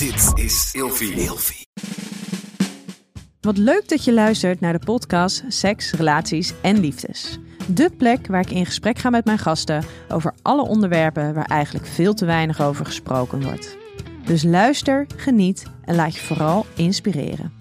Dit is Ilfie. Ilfie. Wat leuk dat je luistert naar de podcast Seks, Relaties en Liefdes. De plek waar ik in gesprek ga met mijn gasten over alle onderwerpen waar eigenlijk veel te weinig over gesproken wordt. Dus luister, geniet en laat je vooral inspireren.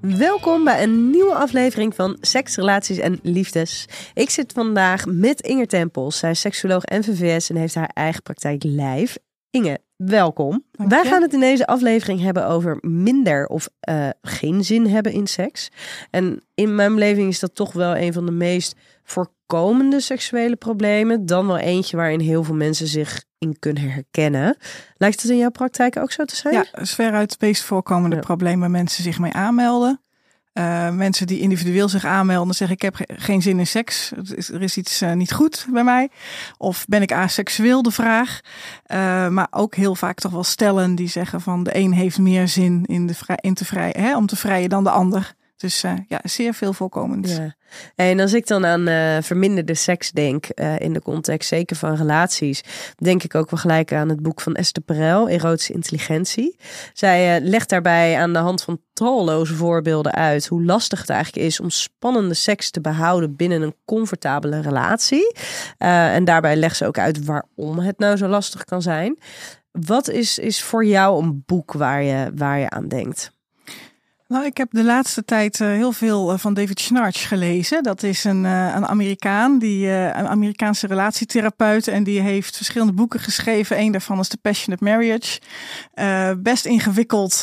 Welkom bij een nieuwe aflevering van Seks, Relaties en Liefdes. Ik zit vandaag met Inge Tempels. Zij is seksuoloog en VVS en heeft haar eigen praktijk live. Inge, welkom. Wij gaan het in deze aflevering hebben over minder of eh, geen zin hebben in seks. En in mijn beleving is dat toch wel een van de meest voorkomende seksuele problemen. Dan wel eentje waarin heel veel mensen zich in kunnen herkennen. Lijkt het in jouw praktijk ook zo te zijn? Ja, veruit het meest voorkomende Ja. probleem waar mensen zich mee aanmelden. Eh, mensen die individueel zich aanmelden zeggen ik heb ge- geen zin in seks. Er is iets eh, niet goed bij mij. Of ben ik aseksueel de vraag. Eh, maar ook heel vaak toch wel stellen die zeggen van de een heeft meer zin in, de in te vrij, hè, om te vrijen dan de ander. Dus ja, zeer veel voorkomend. Ja. En als ik dan aan eh, verminderde seks denk, eh, in de context zeker van relaties, denk ik ook wel gelijk aan het boek van Esther Perel, Erotische Intelligentie. Zij eh, legt daarbij aan de hand van talloze voorbeelden uit hoe lastig het eigenlijk is om spannende seks te behouden binnen een comfortabele relatie. En daarbij legt ze ook uit waarom het nou zo lastig kan zijn. Wat is, is voor jou een boek waar je, waar je aan denkt? Nou, ik heb de laatste tijd eh, heel veel eh, van David Schnarch gelezen. Dat is een, eh, een Amerikaan, die, een Amerikaanse relatietherapeut. En die heeft verschillende boeken geschreven. Eén daarvan is The Passionate Marriage. Best ingewikkeld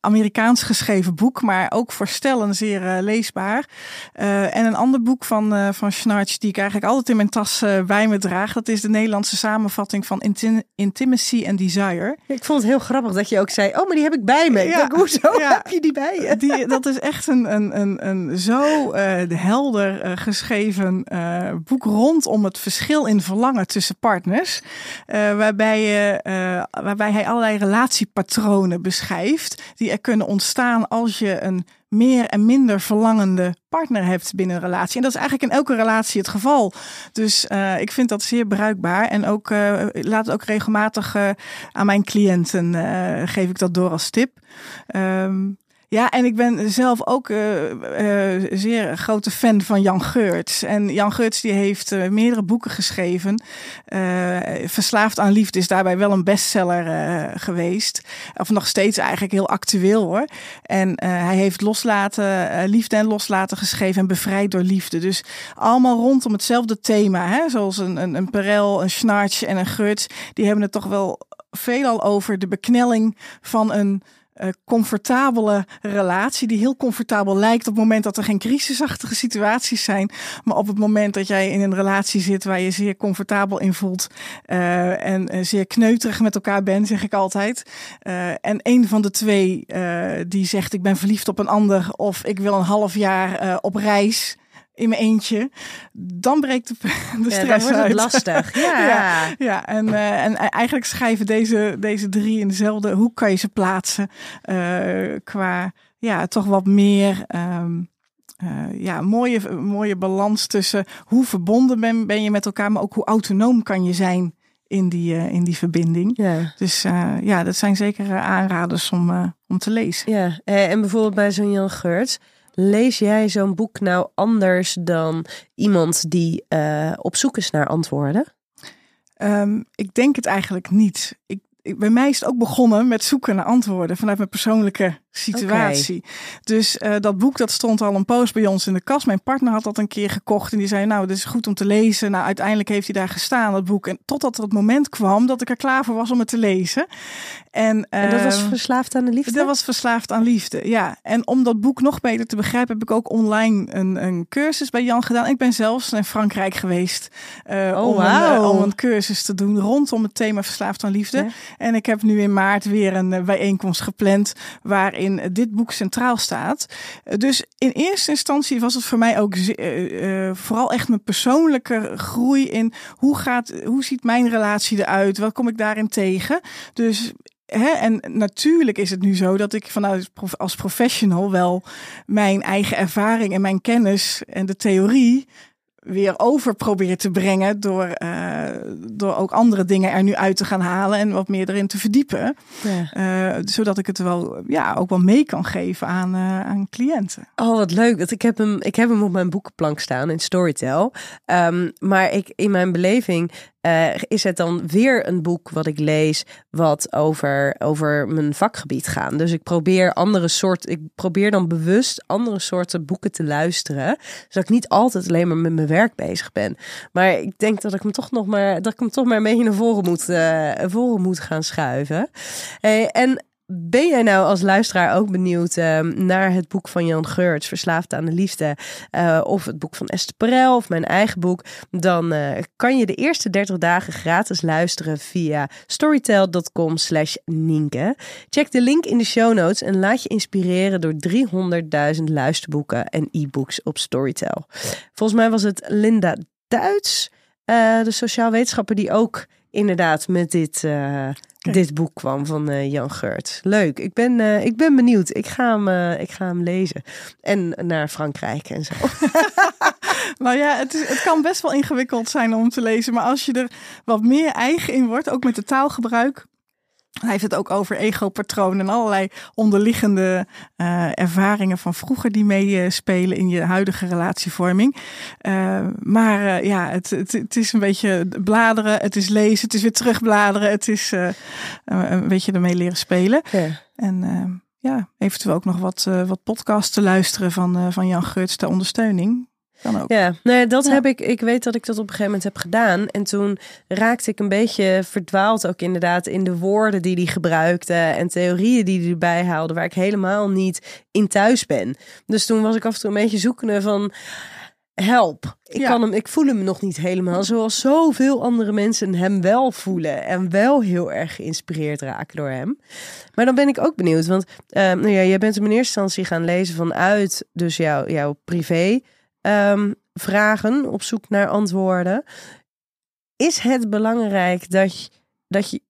Amerikaans geschreven boek, maar ook voor stellen zeer eh, leesbaar. Eh, en een ander boek van, eh van Schnarch, die ik eigenlijk altijd in mijn tas bij me draag. Dat is de Nederlandse samenvatting van Intim- Intimacy and Desire. Ik vond het heel grappig dat je ook zei, oh, maar die heb ik bij me. Ik Ja. denk, hoezo Ja. heb je die bij je? Die, dat is echt een, een, een, een zo helder geschreven boek rondom het verschil in verlangen tussen partners. Waarbij, waarbij hij allerlei relatiepatronen beschrijft die er kunnen ontstaan als je een meer en minder verlangende partner hebt binnen een relatie. En dat is eigenlijk in elke relatie het geval. Dus eh, ik vind dat zeer bruikbaar. En ook eh, laat het ook regelmatig eh, aan mijn cliënten geef ik dat door als tip. Ehm, ja, en ik ben zelf ook eh zeer grote fan van Jan Geurts. En Jan Geurts die heeft eh, meerdere boeken geschreven. Verslaafd aan liefde is daarbij wel een bestseller geweest. Of nog steeds eigenlijk heel actueel hoor. En hij heeft loslaten, liefde en loslaten geschreven en bevrijd door liefde. Dus allemaal rondom hetzelfde thema. Hè? Zoals een, een, een Perel, een Schnarch en een Geurts. Die hebben het toch wel veelal over de beknelling van een eh, comfortabele relatie. Die heel comfortabel lijkt op het moment dat er geen crisisachtige situaties zijn. Maar op het moment dat jij in een relatie zit waar je zeer comfortabel in voelt. eh, en eh, zeer kneuterig met elkaar bent, zeg ik altijd. En een van de twee die zegt ik ben verliefd op een ander. Of ik wil een half jaar op reis. In mijn eentje, dan breekt de, de Ja, stress dan wordt het uit. lastig. Ja. Ja. Ja, en, eh, en eigenlijk schrijven deze, deze drie in dezelfde hoe kan je ze plaatsen eh, qua ja, toch wat meer ehm, eh, ja, mooie, mooie balans tussen hoe verbonden ben, ben je met elkaar, maar ook hoe autonoom kan je zijn in die, in die verbinding. Ja. Dus ja, dat zijn zeker aanraders om, om te lezen. Ja, en bijvoorbeeld bij zo'n Jan Geurts. Lees jij zo'n boek nou anders dan iemand die eh, op zoek is naar antwoorden? Ehm, ik denk het eigenlijk niet. Ik, ik, bij mij is het ook begonnen met zoeken naar antwoorden vanuit mijn persoonlijke situatie. Dus eh, dat boek dat stond al een poos bij ons in de kast. Mijn partner had dat een keer gekocht en die zei: Nou, dit is goed om te lezen. Nou, uiteindelijk heeft hij daar gestaan, dat boek. En totdat er het moment kwam dat ik er klaar voor was om het te lezen. En, En dat was ehm, Verslaafd aan de Liefde? dat was verslaafd aan liefde, ja. En om dat boek nog beter te begrijpen, heb ik ook online een, een cursus bij Jan gedaan. Ik ben zelfs in Frankrijk geweest eh, Oh, om, een, wauw. eh, om een cursus te doen rondom het thema verslaafd aan liefde. Ja. En ik heb nu in maart weer een bijeenkomst gepland waarin dit boek centraal staat. Dus in eerste instantie was het voor mij ook eh, eh, vooral echt mijn persoonlijke groei in hoe gaat, hoe ziet mijn relatie eruit? Wat kom ik daarin tegen? Dus en natuurlijk is het nu zo dat ik vanuit als professional wel mijn eigen ervaring en mijn kennis en de theorie weer over probeer te brengen door, uh, door ook andere dingen er nu uit te gaan halen en wat meer erin te verdiepen. Ja. Uh, zodat ik het wel, ja, ook wel mee kan geven aan, uh, aan cliënten. Oh, wat leuk. Dat ik, heb hem, ik heb hem op mijn boekenplank staan in Storytel. Um, maar ik, in mijn beleving uh, is het dan weer een boek wat ik lees wat over, over mijn vakgebied gaat. Dus ik probeer andere soorten, ik probeer dan bewust andere soorten boeken te luisteren. Zodat ik niet altijd alleen maar met mijn werk bezig ben. Maar ik denk dat ik hem toch nog maar, dat ik hem toch maar beetje naar voren moet, uh, voren moet gaan schuiven. Hey, en ben jij nou als luisteraar ook benieuwd uh, naar het boek van Jan Geurts, Verslaafd aan de Liefde, uh, of het boek van Esther Perel of mijn eigen boek? Dan uh, kan je de eerste 30 dagen gratis luisteren via storytel.com slash. Check de link in de show notes en laat je inspireren door 300.000 luisterboeken en e-books op Storytel. Volgens mij was het Linda Duits, de sociaal wetenschapper, die ook inderdaad met dit dit boek kwam van uh, Jan Geurt. Leuk. Ik ben, uh, ik ben benieuwd. Ik ga, hem, uh, ik ga hem lezen. En naar Frankrijk en zo. nou ja, het, is, het kan best wel ingewikkeld zijn om te lezen. Maar als je er wat meer eigen in wordt, ook met de taalgebruik. Hij heeft het ook over ego-patronen en allerlei onderliggende uh, ervaringen van vroeger die meespelen in je huidige relatievorming. Uh, maar uh, ja, het, het, het, is een beetje bladeren, het is lezen, het is weer terugbladeren, het is een beetje ermee leren spelen. Ja. En ja, eventueel ook nog wat, wat podcasts te luisteren van, van Jan Geurts ter ondersteuning. Kan ook. Ja, nee, dat heb ik. Ik weet dat ik dat op een gegeven moment heb gedaan. En toen raakte ik een beetje verdwaald ook inderdaad in de woorden die hij gebruikte en theorieën die hij erbij haalde, waar ik helemaal niet in thuis ben. Dus toen was ik af en toe een beetje zoekende van help. Ik, kan hem, ik voel hem nog niet helemaal zoals zoveel andere mensen hem wel voelen. En wel heel erg geïnspireerd raken door hem. Maar dan ben ik ook benieuwd. Want uh, nou ja, jij bent hem in eerste instantie gaan lezen vanuit dus jouw, jouw privé um, vragen, op zoek naar antwoorden. Is het belangrijk dat, dat je,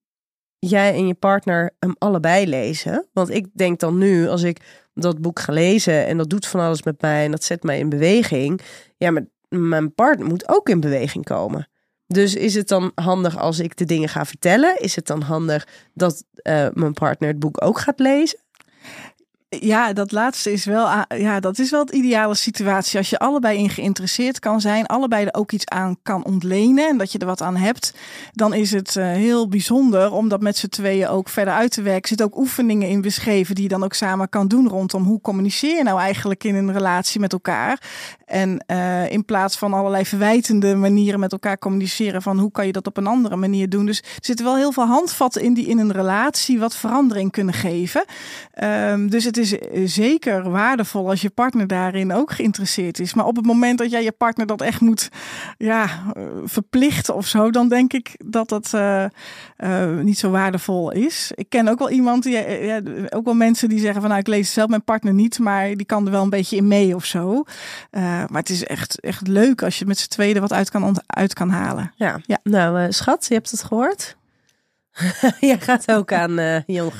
jij en je partner hem allebei lezen? Want ik denk dan nu, als ik dat boek ga lezen en dat doet van alles met mij en dat zet mij in beweging. Ja, maar mijn partner moet ook in beweging komen. Dus is het dan handig als ik de dingen ga vertellen? Is het dan handig dat uh, mijn partner het boek ook gaat lezen? Ja, dat laatste is wel, ja, dat is wel het ideale situatie. Als je allebei in geïnteresseerd kan zijn, allebei er ook iets aan kan ontlenen en dat je er wat aan hebt, dan is het uh, heel bijzonder om dat met z'n tweeën ook verder uit te werken. Er zitten ook oefeningen in beschreven die je dan ook samen kan doen rondom hoe communiceer je nou eigenlijk in een relatie met elkaar. En uh, in plaats van allerlei verwijtende manieren met elkaar communiceren, van hoe kan je dat op een andere manier doen. Dus er zitten wel heel veel handvatten in die in een relatie wat verandering kunnen geven. Um, dus het is zeker waardevol als je partner daarin ook geïnteresseerd is. Maar op het moment dat jij je partner dat echt moet ja, verplichten of zo, dan denk ik dat dat uh, uh, niet zo waardevol is. Ik ken ook wel iemand, die, ja, ook wel mensen die zeggen van nou ik lees zelf mijn partner niet, maar die kan er wel een beetje in mee of zo. Uh, maar het is echt, echt leuk als je met z'n tweede wat uit kan, uit kan halen. Ja, ja. nou schat, je hebt het gehoord. Jij gaat ook aan uh, Jan.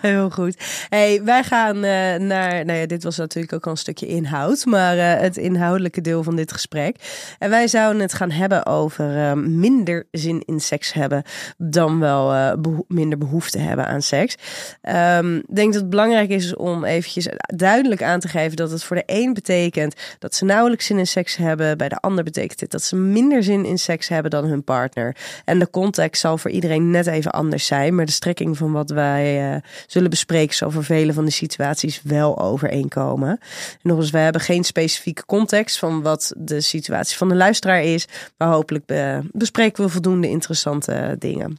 Heel goed. Hey, wij gaan uh, naar. Nou ja, dit was natuurlijk ook al een stukje inhoud, maar uh, het inhoudelijke deel van dit gesprek. En wij zouden het gaan hebben over minder zin in seks hebben dan wel minder behoefte hebben aan seks. Um, ik denk dat het belangrijk is om eventjes duidelijk aan te geven dat het voor de een betekent dat ze nauwelijks zin in seks hebben. Bij de ander betekent het dat ze minder zin in seks hebben dan hun partner. En de context zal voor iedereen net even anders zijn. Maar de strekking van wat wij uh, zullen bespreken zal voor vele van de situaties wel overeenkomen. En nog eens, we hebben geen specifieke context van wat de situatie van de luisteraar is. Maar hopelijk be bespreken we voldoende interessante dingen.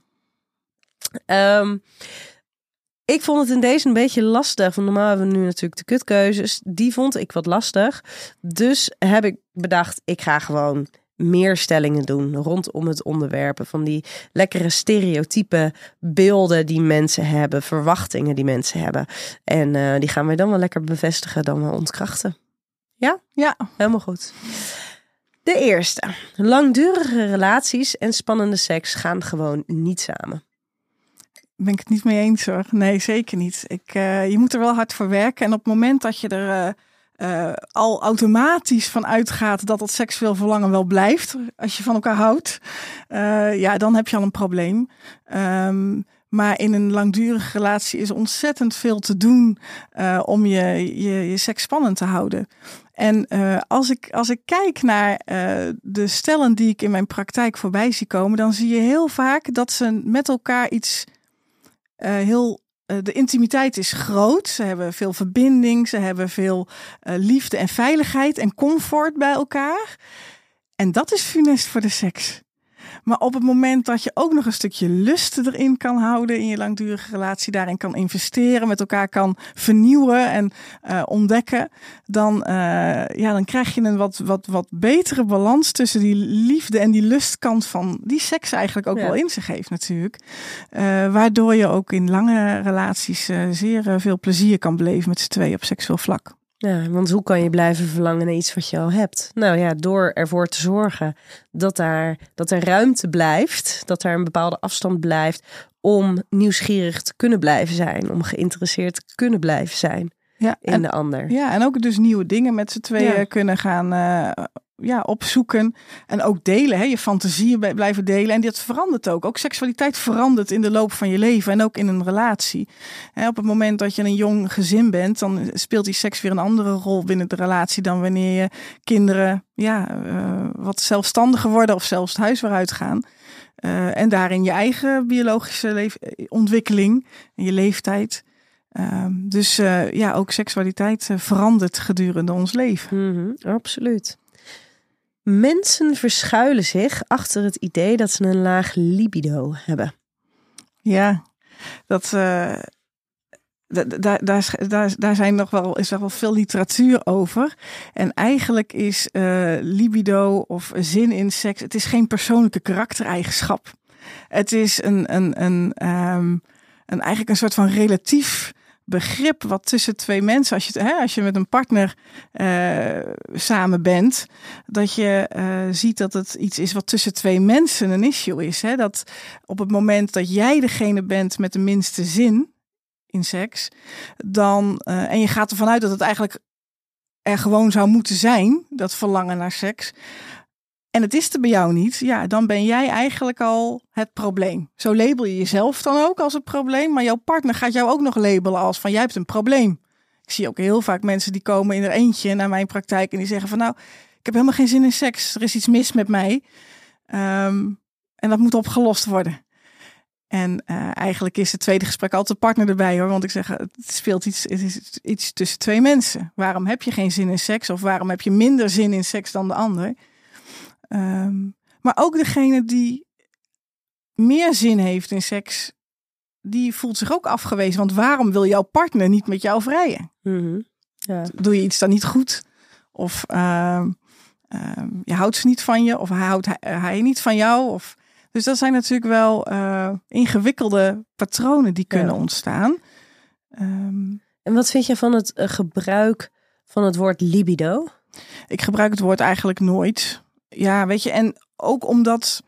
Um, ik vond het in deze een beetje lastig. Want normaal hebben we nu natuurlijk de kutkeuzes. Die vond ik wat lastig. Dus heb ik bedacht, ik ga gewoon meer stellingen doen rondom het onderwerpen van die lekkere stereotype beelden die mensen hebben, verwachtingen die mensen hebben. En uh, die gaan we dan wel lekker bevestigen, dan wel ontkrachten. Ja? Ja. Helemaal goed. De eerste. Langdurige relaties en spannende seks gaan gewoon niet samen. Ben ik het niet mee eens hoor. Nee, zeker niet. Ik, uh, je moet er wel hard voor werken. En op het moment dat je er uh, uh, al automatisch van uitgaat dat dat seksueel verlangen wel blijft als je van elkaar houdt, uh, ja, dan heb je al een probleem. Um, maar in een langdurige relatie is ontzettend veel te doen uh, om je, je, je seks spannend te houden. En als, ik, als ik kijk naar de stellen die ik in mijn praktijk voorbij zie komen, dan zie je heel vaak dat ze met elkaar iets heel de intimiteit is groot. Ze hebben veel verbinding, ze hebben veel liefde en veiligheid en comfort bij elkaar. En dat is funest voor de seks. Maar op het moment dat je ook nog een stukje lust erin kan houden in je langdurige relatie, daarin kan investeren, met elkaar kan vernieuwen en uh, ontdekken, dan, uh, ja, dan krijg je een wat, wat, wat betere balans tussen die liefde en die lustkant van die seks eigenlijk ook wel in zich heeft natuurlijk. Uh, waardoor je ook in lange relaties zeer veel plezier kan beleven met z'n tweeën op seksueel vlak. Ja, want hoe kan je blijven verlangen naar iets wat je al hebt? Nou ja, door ervoor te zorgen dat, daar, dat er ruimte blijft, dat er een bepaalde afstand blijft om nieuwsgierig te kunnen blijven zijn, om geïnteresseerd te kunnen blijven zijn ja, in de ander. Ja, en ook dus nieuwe dingen met z'n tweeën kunnen gaan uh, ja, opzoeken en ook delen. Hè? Je fantasieën blijven delen. En dat verandert ook. Ook seksualiteit verandert in de loop van je leven en ook in een relatie. Op het moment dat je een jong gezin bent, dan speelt die seks weer een andere rol binnen de relatie dan wanneer je kinderen ja, uh, wat zelfstandiger worden of zelfs het huis weer uitgaan. Uh, en daarin je eigen biologische ontwikkeling en je leeftijd. Uh, dus ja, ook seksualiteit verandert gedurende ons leven. Mm -hmm, absoluut. Mensen verschuilen zich achter het idee dat ze een laag libido hebben. Ja, dat. Uh, daar, daar, daar, daar zijn nog wel, is nog wel veel literatuur over. En eigenlijk is uh, libido of zin in seks, het is geen persoonlijke karaktereigenschap. Het is een, een, een, um, een eigenlijk een soort van relatief begrip wat tussen twee mensen, als je, hè, als je met een partner uh, samen bent, dat je uh, ziet dat het iets is wat tussen twee mensen een issue is. Hè? Dat op het moment dat jij degene bent met de minste zin in seks, dan, uh, en je gaat ervan uit dat het eigenlijk er gewoon zou moeten zijn, dat verlangen naar seks, en het is er bij jou niet, ja, dan ben jij eigenlijk al het probleem. Zo label je jezelf dan ook als het probleem, maar jouw partner gaat jou ook nog labelen als van jij hebt een probleem. Ik zie ook heel vaak mensen die komen in er eentje naar mijn praktijk en die zeggen van nou, ik heb helemaal geen zin in seks, er is iets mis met mij. Um, en dat moet opgelost worden. En uh, eigenlijk is het tweede gesprek altijd de partner erbij hoor. Want ik zeg, het speelt iets, is iets tussen twee mensen. Waarom heb je geen zin in seks? Of waarom heb je minder zin in seks dan de ander? Um, maar ook degene die meer zin heeft in seks, die voelt zich ook afgewezen. Want waarom wil jouw partner niet met jou vrijen? Mm -hmm. ja. Doe je iets dan niet goed? Of uh, uh, je houdt ze niet van je, of hij houdt hij, hij niet van jou. Of... Dus dat zijn natuurlijk wel uh, ingewikkelde patronen die kunnen ja. ontstaan. Um, en wat vind je van het uh, gebruik van het woord libido? Ik gebruik het woord eigenlijk nooit ja, weet je, en ook omdat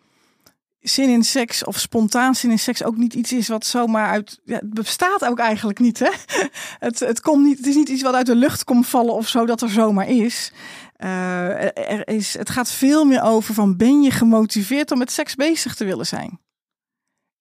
zin in seks of spontaan zin in seks ook niet iets is wat zomaar uit. Ja, het bestaat ook eigenlijk niet. Hè? Het, het, komt niet, het is niet iets wat uit de lucht komt vallen of zo dat er zomaar is. Uh, er is. Het gaat veel meer over van ben je gemotiveerd om met seks bezig te willen zijn?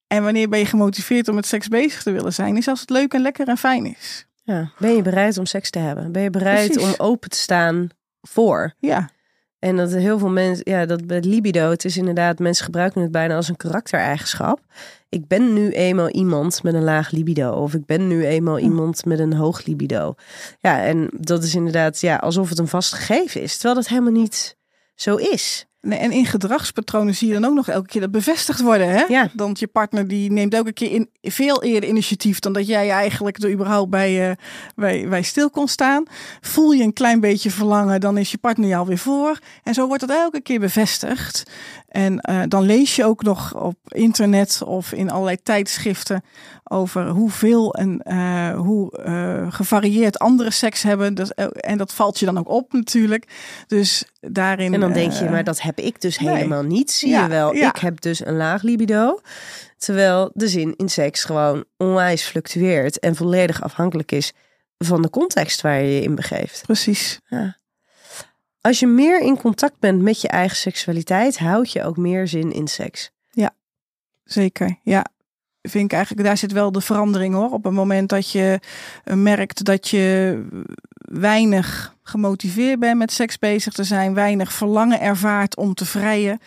En wanneer ben je gemotiveerd om met seks bezig te willen zijn? Is als het leuk en lekker en fijn is. Ja, ben je bereid om seks te hebben? Ben je bereid Precies. om open te staan voor? Ja. En dat heel veel mensen, ja, dat bij libido, het is inderdaad, mensen gebruiken het bijna als een karaktereigenschap. Ik ben nu eenmaal iemand met een laag libido, of ik ben nu eenmaal iemand met een hoog libido. Ja, en dat is inderdaad, ja, alsof het een vast gegeven is, terwijl dat helemaal niet zo is. Nee, en in gedragspatronen zie je dan ook nog elke keer dat bevestigd worden. Hè? Ja. Want je partner die neemt elke keer in, veel eerder initiatief dan dat jij eigenlijk er überhaupt bij, uh, bij, bij stil kon staan. Voel je een klein beetje verlangen, dan is je partner jou weer voor. En zo wordt dat elke keer bevestigd. En uh, dan lees je ook nog op internet of in allerlei tijdschriften over hoeveel en uh, hoe uh, gevarieerd andere seks hebben. Dus, en dat valt je dan ook op natuurlijk. Dus daarin. En dan denk je, maar dat heb ik dus nee. helemaal niet. Zie ja, je wel, ja. ik heb dus een laag libido. Terwijl de zin in seks gewoon onwijs fluctueert en volledig afhankelijk is van de context waar je je in begeeft. Precies. Ja. Als je meer in contact bent met je eigen seksualiteit, houd je ook meer zin in seks. Zeker, ja. Vind ik eigenlijk, daar zit wel de verandering hoor. Op het moment dat je eh, merkt dat je weinig gemotiveerd bent met seks bezig te zijn, weinig verlangen ervaart om te vrijen,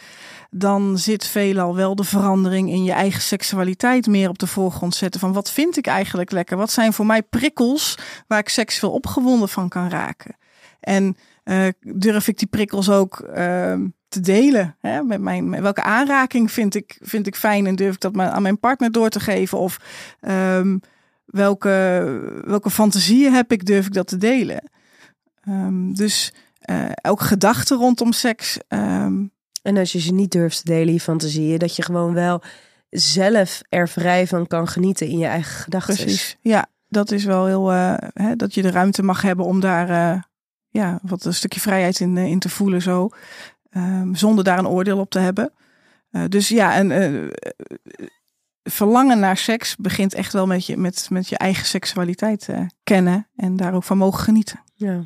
dan zit veelal wel de verandering in je eigen seksualiteit meer op de voorgrond zetten. Van wat vind ik eigenlijk lekker? Wat zijn voor mij prikkels waar ik seksueel opgewonden van kan raken? En uh, durf ik die prikkels ook uh, te delen. Hè? Met mijn, met welke aanraking vind ik, vind ik fijn en durf ik dat aan mijn partner door te geven? Of um, welke, welke fantasieën heb ik, durf ik dat te delen? Um, dus uh, ook gedachten rondom seks. Um, en als je ze niet durft te delen, je fantasieën, dat je gewoon wel zelf er vrij van kan genieten in je eigen gedachten. Precies, ja. Dat is wel heel, uh, hè, dat je de ruimte mag hebben om daar ja, wat een stukje vrijheid in, in te voelen zo. Um, zonder daar een oordeel op te hebben. Uh, dus ja, en uh, verlangen naar seks begint echt wel met je, met, met je eigen seksualiteit uh, kennen en daar ook van mogen genieten. Ja.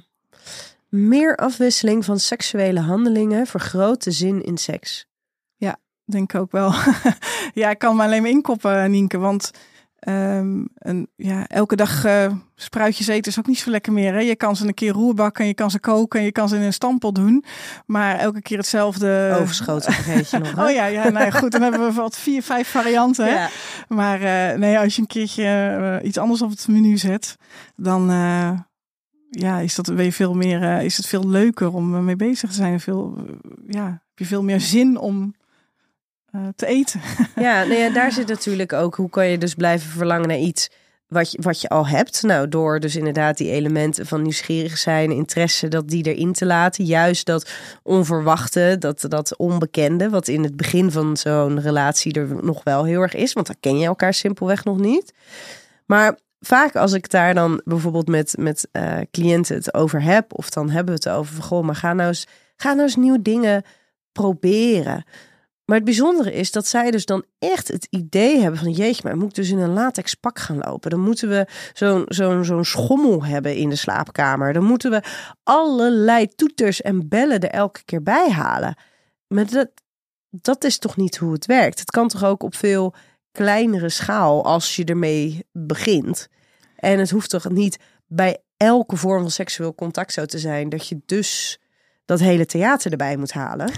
Meer afwisseling van seksuele handelingen vergroot de zin in seks. Ja, denk ik ook wel. ja, ik kan me alleen maar inkoppen, Nienke, want Um, en ja, elke dag uh, spruitjes eten is ook niet zo lekker meer. Hè? Je kan ze een keer roerbakken, je kan ze koken, en je kan ze in een stampot doen. Maar elke keer hetzelfde. Overschoten vergeet je nog. Hè? oh ja, ja nou ja, goed. Dan hebben we wat vier, vijf varianten. Hè? Ja. Maar uh, nee, als je een keertje uh, iets anders op het menu zet, dan ja, is dat weer veel meer. is het veel leuker om mee bezig te zijn. Veel, ja, heb je veel meer zin om te eten. Ja, nou daar zit natuurlijk ook hoe kan je dus blijven verlangen naar iets wat je, wat je al hebt. Nou, door dus inderdaad die elementen van nieuwsgierig zijn, interesse, dat die erin te laten. Juist dat onverwachte, dat, dat onbekende, wat in het begin van zo'n relatie er nog wel heel erg is. Want dan ken je elkaar simpelweg nog niet. Maar vaak als ik daar dan bijvoorbeeld met, met uh, cliënten het over heb, of dan hebben we het over goh, maar ga nou eens, ga nou eens nieuwe dingen proberen. Maar het bijzondere is dat zij dus dan echt het idee hebben van jeetje, maar moet ik dus in een latex pak gaan lopen? Dan moeten we zo'n zo'n zo'n schommel hebben in de slaapkamer. Dan moeten we allerlei toeters en bellen er elke keer bij halen. Maar dat, dat is toch niet hoe het werkt? Het kan toch ook op veel kleinere schaal als je ermee begint. En het hoeft toch niet bij elke vorm van seksueel contact zo te zijn dat je dus dat hele theater erbij moet halen.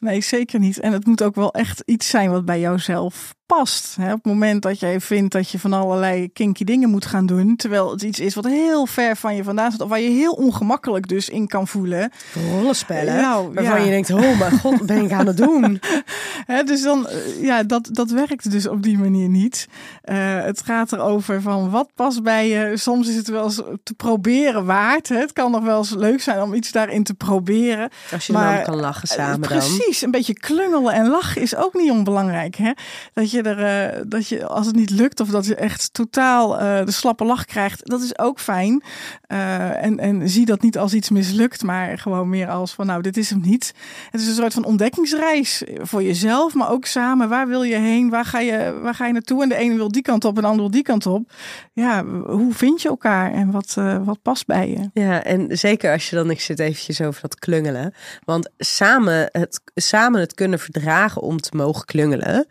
nee, zeker niet. En het moet ook wel echt iets zijn wat bij jouzelf past. Hè? Op het moment dat jij vindt dat je van allerlei kinky dingen moet gaan doen, terwijl het iets is wat heel ver van je vandaan staat, of waar je heel ongemakkelijk dus in kan voelen. Rollenspellen, nou, waarvan ja. je denkt, oh mijn god, wat ben ik aan het doen? Hè, dus dan, ja, dat, dat werkt dus op die manier niet. Uh, het gaat erover van wat past bij je. Soms is het wel eens te proberen waard. Hè? Het kan nog wel eens leuk zijn om iets daarin te proberen. Als je maar, dan kan lachen samen precies, dan. Precies, een beetje klungelen en lachen is ook niet onbelangrijk. Hè? Dat je uh, dat je als het niet lukt of dat je echt totaal uh, de slappe lach krijgt, dat is ook fijn. Uh, en, en zie dat niet als iets mislukt, maar gewoon meer als van nou, dit is hem niet. Het is een soort van ontdekkingsreis voor jezelf, maar ook samen. Waar wil je heen? Waar ga je, waar ga je naartoe? En de ene wil die kant op en de ander wil die kant op. Ja, hoe vind je elkaar en wat, wat past bij je? Ja, en zeker als je dan, ik zit eventjes over dat klungelen. Want samen het, samen het kunnen verdragen om te mogen klungelen.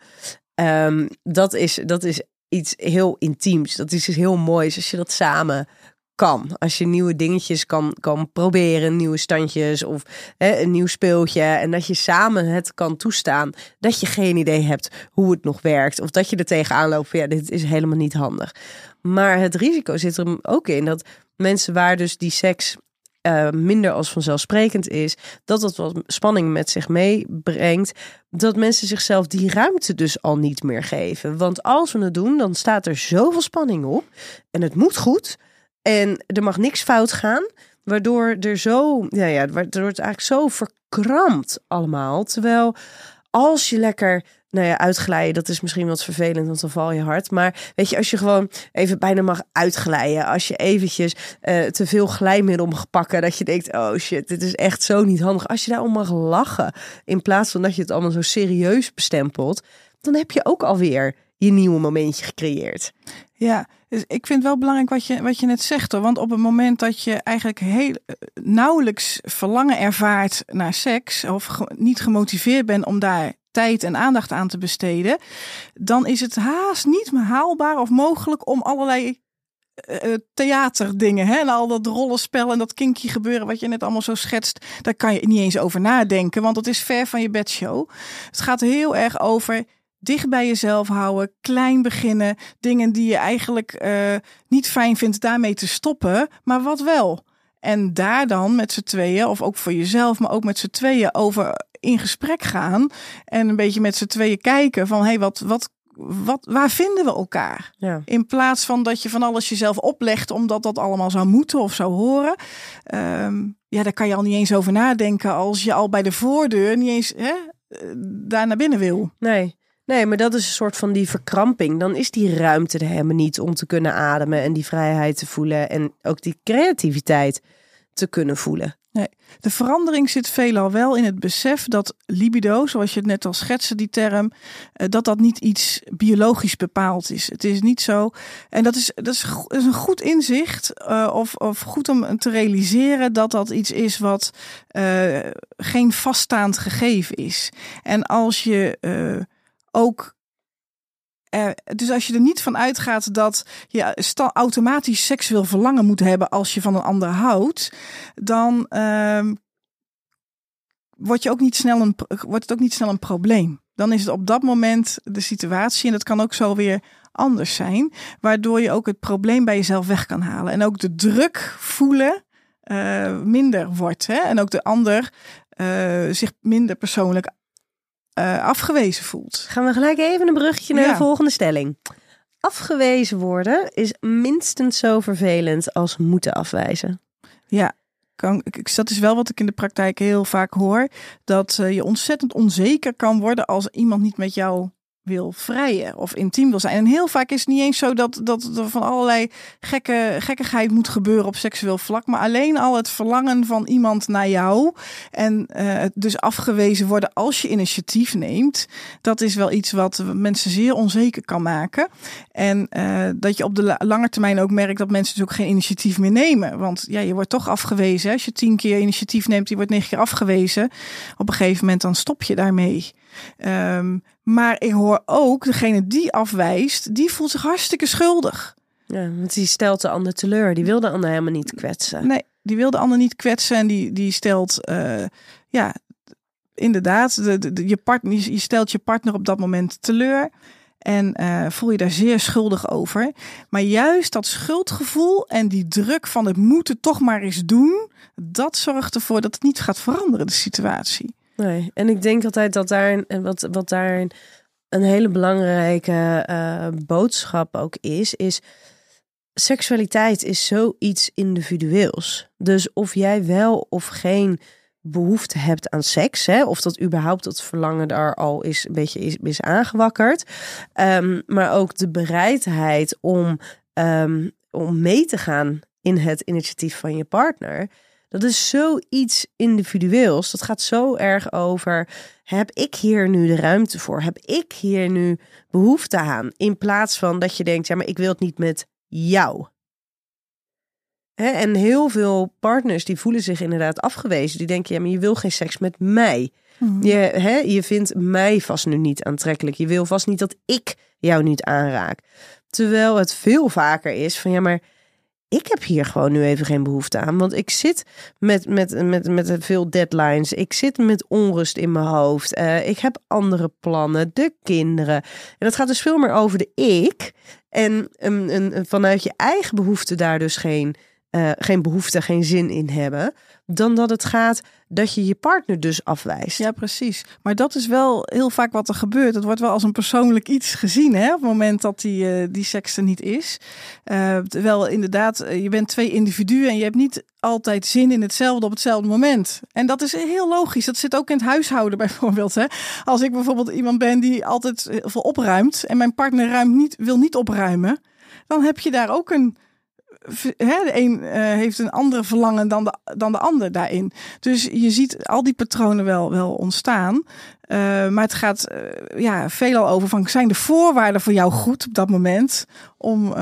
Um, dat, is, dat is iets heel intiems. Dat is iets heel moois als je dat samen kan. Als je nieuwe dingetjes kan, kan proberen, nieuwe standjes of hè, een nieuw speeltje. En dat je samen het kan toestaan. Dat je geen idee hebt hoe het nog werkt. Of dat je er tegenaan loopt ja, dit is helemaal niet handig. Maar het risico zit er ook in dat mensen waar dus die seks uh, minder als vanzelfsprekend is, dat dat wat spanning met zich meebrengt, dat mensen zichzelf die ruimte dus al niet meer geven. Want als we het doen, dan staat er zoveel spanning op en het moet goed en er mag niks fout gaan, waardoor er zo, ja, ja, waardoor het eigenlijk zo verkrampt allemaal. Terwijl als je lekker nou ja, uitglijden, dat is misschien wat vervelend, want dan val je hard. Maar weet je, als je gewoon even bijna mag uitglijden, als je eventjes uh, te veel glijmiddel mag pakken, dat je denkt, oh shit, dit is echt zo niet handig. Als je daarom mag lachen, in plaats van dat je het allemaal zo serieus bestempelt, dan heb je ook alweer je nieuwe momentje gecreëerd. Ja, dus ik vind wel belangrijk wat je, wat je net zegt hoor. Want op het moment dat je eigenlijk heel eh, nauwelijks verlangen ervaart naar seks, of niet gemotiveerd bent om daar tijd en aandacht aan te besteden, dan is het haast niet haalbaar of mogelijk om allerlei eh, eh, theaterdingen hè? en al dat rollenspel en dat kinky gebeuren wat je net allemaal zo schetst, daar kan je niet eens over nadenken, want dat is ver van je bedshow. Het gaat heel erg over dicht bij jezelf houden, klein beginnen, dingen die je eigenlijk eh, niet fijn vindt, daarmee te stoppen, maar wat wel. En daar dan met z'n tweeën, of ook voor jezelf, maar ook met z'n tweeën over in gesprek gaan. En een beetje met z'n tweeën kijken van, hé, hey, wat, wat, wat, waar vinden we elkaar? Ja. In plaats van dat je van alles jezelf oplegt, omdat dat allemaal zou moeten of zou horen. Ehm, ja, daar kan je al niet eens over nadenken als je al bij de voordeur niet eens hè, eh, daar naar binnen wil. Nee. Nee, maar dat is een soort van die verkramping. Dan is die ruimte er helemaal niet om te kunnen ademen en die vrijheid te voelen en ook die creativiteit te kunnen voelen. De verandering zit veelal wel in het besef dat libido, zoals je het net al schetste, die term, eh, dat dat niet iets biologisch bepaald is. Het is niet zo. En dat is, dat is, een goed inzicht, eh, of, of goed om te realiseren dat dat iets is wat eh, geen vaststaand gegeven is. En als je ook. Er- dus als je er niet van uitgaat dat je automatisch seksueel verlangen moet hebben als je van een ander houdt, dan ehm, word je ook niet snel een, wordt het ook niet snel een probleem. Dan is het op dat moment de situatie, en dat kan ook zo weer anders zijn, waardoor je ook het probleem bij jezelf weg kan halen. En ook de druk voelen eh, minder wordt. Hè? En ook de ander eh, zich minder persoonlijk eh, afgewezen voelt. Gaan we gelijk even een bruggetje naar Ja. de volgende stelling. Afgewezen worden is minstens zo vervelend als moeten afwijzen. Ja, kan, dat is wel wat ik in de praktijk heel vaak hoor. Dat eh, je ontzettend onzeker kan worden als iemand niet met jou wil vrijen of intiem wil zijn. En heel vaak is het niet eens zo dat, dat er van allerlei gekke, gekkigheid moet gebeuren op seksueel vlak. Maar alleen al het verlangen van iemand naar jou. En eh, het dus afgewezen worden als je initiatief neemt. Dat is wel iets wat mensen zeer onzeker kan maken. En eh, dat je op de la- lange termijn ook merkt dat mensen dus ook geen initiatief meer nemen. Want ja, je wordt toch afgewezen. Als je tien keer initiatief neemt, je wordt negen keer afgewezen. Op een gegeven moment dan stop je daarmee. Ehm, maar ik hoor ook, degene die afwijst, die voelt zich hartstikke schuldig. Ja, want die stelt de ander teleur. Die wil de ander helemaal niet kwetsen. Nee, die wil de ander niet kwetsen en die, die stelt, eh, ja, inderdaad, de, je, partner, je stelt je partner op dat moment teleur. En eh, voel je daar zeer schuldig over. Maar juist dat schuldgevoel en die druk van het moeten toch maar eens doen, dat zorgt ervoor dat het niet gaat veranderen, de situatie. Nee. En ik denk altijd dat daar, wat, wat daar een, een hele belangrijke eh, boodschap ook is, is seksualiteit is zoiets individueels. Dus of jij wel of geen behoefte hebt aan seks, hè, of dat überhaupt dat verlangen daar al is een beetje is, is aangewakkerd, Ehm, maar ook de bereidheid om, ehm, om mee te gaan in het initiatief van je partner. Dat is zoiets individueels. Dat gaat zo erg over: heb ik hier nu de ruimte voor? Heb ik hier nu behoefte aan? In plaats van dat je denkt: ja, maar ik wil het niet met jou. En heel veel partners die voelen zich inderdaad afgewezen. Die denken: ja, maar je wil geen seks met mij. Je, hè, je vindt mij vast nu niet aantrekkelijk. Je wil vast niet dat ik jou niet aanraak. Terwijl het veel vaker is van ja, maar ik heb hier gewoon nu even geen behoefte aan. Want ik zit met, met, met, met veel deadlines. Ik zit met onrust in mijn hoofd. Eh, ik heb andere plannen, de kinderen. En dat gaat dus veel meer over de ik. En een, een- vanuit je eigen behoefte daar dus geen, eh, geen behoefte, geen zin in hebben. Dan dat het gaat dat je je partner dus afwijst. Ja, precies. Maar dat is wel heel vaak wat er gebeurt. Het wordt wel als een persoonlijk iets gezien hè, op het moment dat die, eh, die seks er niet is. Eh, terwijl inderdaad, je bent twee individuen en je hebt niet altijd zin in hetzelfde op hetzelfde moment. En dat is heel logisch. Dat zit ook in het huishouden bijvoorbeeld. Hè. Als ik bijvoorbeeld iemand ben die altijd veel opruimt en mijn partner ruimt niet, wil niet opruimen, dan heb je daar ook een hè, de een eh, heeft een andere verlangen dan de, dan de ander daarin. Dus je ziet al die patronen wel, wel ontstaan. Uh, maar het gaat uh, ja, veelal over van zijn de voorwaarden voor jou goed op dat moment om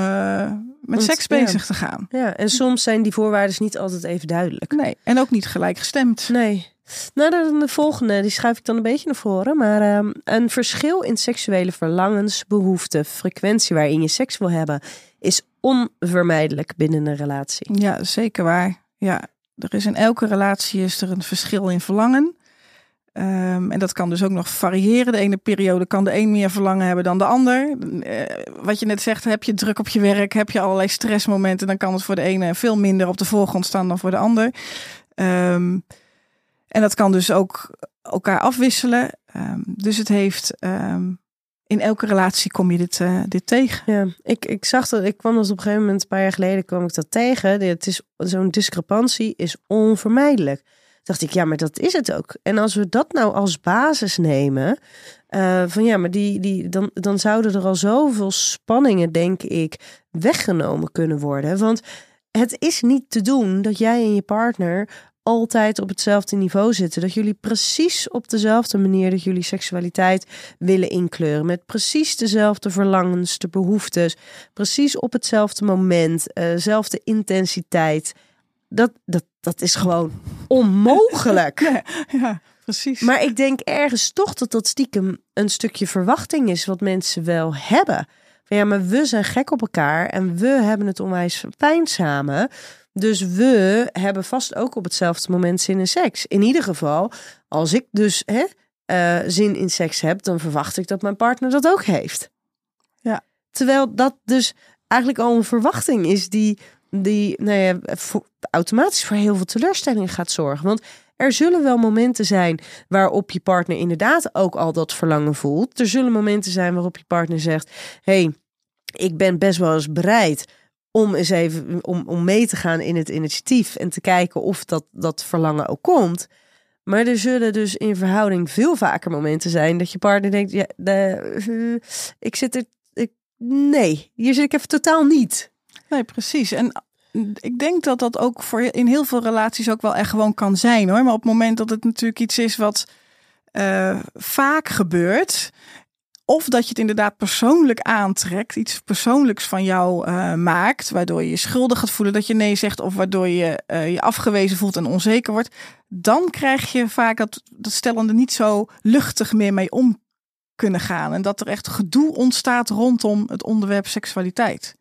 met seks bezig ja. te gaan. Ja, en soms zijn die voorwaarden niet altijd even duidelijk. Nee, en ook niet gelijk gestemd. Nee. Nou, dan de volgende, die schuif ik dan een beetje naar voren. Maar um, een verschil in seksuele verlangens, behoeften, frequentie waarin je seks wil hebben, is onvermijdelijk binnen een relatie. Ja, zeker waar. Ja, er is in elke relatie is er een verschil in verlangen. Um, en dat kan dus ook nog variëren. De ene periode kan de een meer verlangen hebben dan de ander. Uh, wat je net zegt, heb je druk op je werk, heb je allerlei stressmomenten, dan kan het voor de ene veel minder op de voorgrond staan dan voor de ander. Um, en dat kan dus ook elkaar afwisselen. Um, dus het heeft in elke relatie kom je dit, uh, dit tegen. Ja, ik, ik zag dat, ik kwam dat op een gegeven moment, een paar jaar geleden kwam ik dat tegen. Het is zo'n discrepantie is onvermijdelijk dacht ik, ja, maar dat is het ook. En als we dat nou als basis nemen, uh, van ja, maar die, die, dan, dan zouden er al zoveel spanningen, denk ik, weggenomen kunnen worden. Want het is niet te doen dat jij en je partner altijd op hetzelfde niveau zitten. Dat jullie precies op dezelfde manier dat jullie seksualiteit willen inkleuren. Met precies dezelfde verlangens, de behoeftes. Precies op hetzelfde moment, dezelfde uh, intensiteit. Dat, dat, dat is gewoon onmogelijk. Ja, ja, precies. Maar ik denk ergens toch dat dat stiekem een stukje verwachting is wat mensen wel hebben. Van ja, maar we zijn gek op elkaar en we hebben het onwijs fijn samen. Dus we hebben vast ook op hetzelfde moment zin in seks. In ieder geval, als ik dus hè, uh, zin in seks heb, dan verwacht ik dat mijn partner dat ook heeft. Ja. Terwijl dat dus eigenlijk al een verwachting is die die nou ja, voor, automatisch voor heel veel teleurstelling gaat zorgen. Want er zullen wel momenten zijn waarop je partner inderdaad ook al dat verlangen voelt. Er zullen momenten zijn waarop je partner zegt: hey, ik ben best wel eens bereid om eens even om, om mee te gaan in het initiatief en te kijken of dat, dat verlangen ook komt. Maar er zullen dus in verhouding veel vaker momenten zijn dat je partner denkt: ja, de, uh, ik zit er. Ik, nee, hier zit ik even totaal niet. Nee, precies. En ik denk dat dat ook voor in heel veel relaties ook wel echt gewoon kan zijn hoor. Maar op het moment dat het natuurlijk iets is wat uh, vaak gebeurt. Of dat je het inderdaad persoonlijk aantrekt, iets persoonlijks van jou uh, maakt, waardoor je je schuldig gaat voelen dat je nee zegt, of waardoor je uh, je afgewezen voelt en onzeker wordt, dan krijg je vaak dat, dat stellende niet zo luchtig meer mee om kunnen gaan. En dat er echt gedoe ontstaat rondom het onderwerp seksualiteit.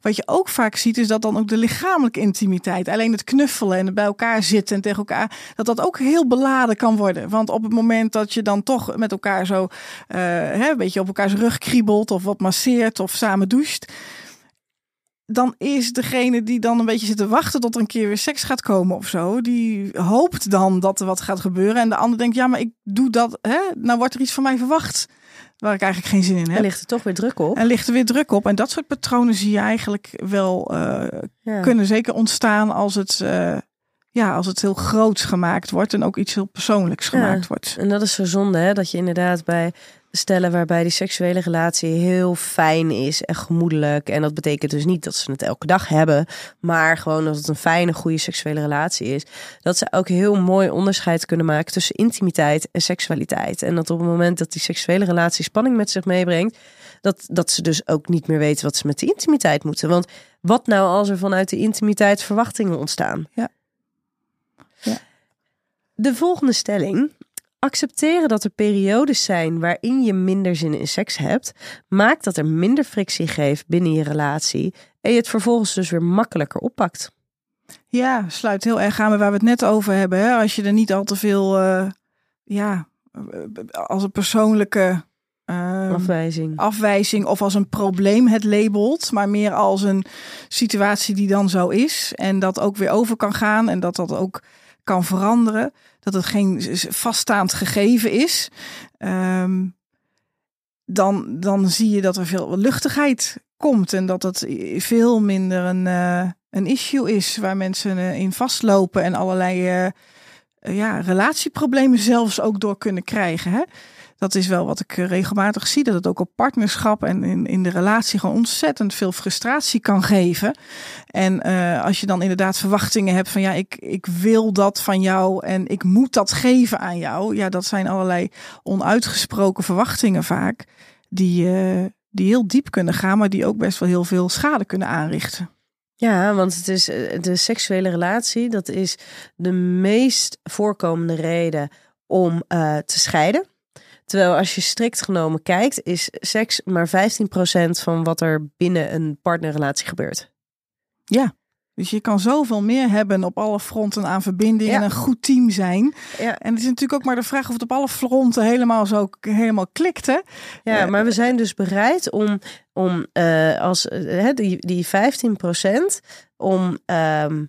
Wat je ook vaak ziet, is dat dan ook de lichamelijke intimiteit, alleen het knuffelen en bij elkaar zitten en tegen elkaar, dat dat ook heel beladen kan worden. Want op het moment dat je dan toch met elkaar zo uh, hè, een beetje op elkaars rug kriebelt of wat masseert of samen doucht, dan is degene die dan een beetje zit te wachten tot er een keer weer seks gaat komen of zo, die hoopt dan dat er wat gaat gebeuren. En de ander denkt, ja, maar ik doe dat, hè? nou wordt er iets van mij verwacht waar ik eigenlijk geen zin in heb. En ligt er toch weer druk op. En ligt er weer druk op. En dat soort patronen zie je eigenlijk wel uh, ja. kunnen zeker ontstaan als het, uh, ja, als het heel groots gemaakt wordt en ook iets heel persoonlijks gemaakt ja. wordt. En dat is zo zonde, hè? dat je inderdaad bij stellen waarbij die seksuele relatie heel fijn is en gemoedelijk. En dat betekent dus niet dat ze het elke dag hebben, maar gewoon dat het een fijne, goede seksuele relatie is. Dat ze ook heel mooi onderscheid kunnen maken tussen intimiteit en seksualiteit. En dat op het moment dat die seksuele relatie spanning met zich meebrengt, dat, dat ze dus ook niet meer weten wat ze met de intimiteit moeten. Want wat nou als er vanuit de intimiteit verwachtingen ontstaan? Ja. ja. De volgende stelling accepteren dat er periodes zijn waarin je minder zin in seks hebt, maakt dat er minder frictie geeft binnen je relatie en je het vervolgens dus weer makkelijker oppakt. Ja, sluit heel erg aan bij waar we het net over hebben. Hè? Als je er niet al te veel, uh, ja, als een persoonlijke uh, afwijzing. afwijzing of als een probleem het labelt, maar meer als een situatie die dan zo is en dat ook weer over kan gaan en dat dat ook kan veranderen dat het geen vaststaand gegeven is, um, dan, dan zie je dat er veel luchtigheid komt en dat het veel minder een, uh, een issue is waar mensen uh, in vastlopen en allerlei eh, ja, relatieproblemen zelfs ook door kunnen krijgen. Hè? Dat is wel wat ik eh, regelmatig zie, dat het ook op partnerschap en in, in de relatie gewoon ontzettend veel frustratie kan geven. En eh, als je dan inderdaad verwachtingen hebt van ja, ik, ik wil dat van jou en ik moet dat geven aan jou. Ja, dat zijn allerlei onuitgesproken verwachtingen vaak, die, eh, die heel diep kunnen gaan, maar die ook best wel heel veel schade kunnen aanrichten. Ja, want het is eh, de seksuele relatie, dat is de meest voorkomende reden om eh, te scheiden. Terwijl als je strikt genomen kijkt, is seks maar 15% van wat er binnen een partnerrelatie gebeurt. Ja. Dus je kan zoveel meer hebben op alle fronten aan verbinding Ja. en een goed team zijn. Ja. En het is natuurlijk ook maar de vraag of het op alle fronten helemaal zo helemaal klikt. Hè? Ja, maar we zijn dus bereid om, om eh, als hè, die, die 15% om ehm,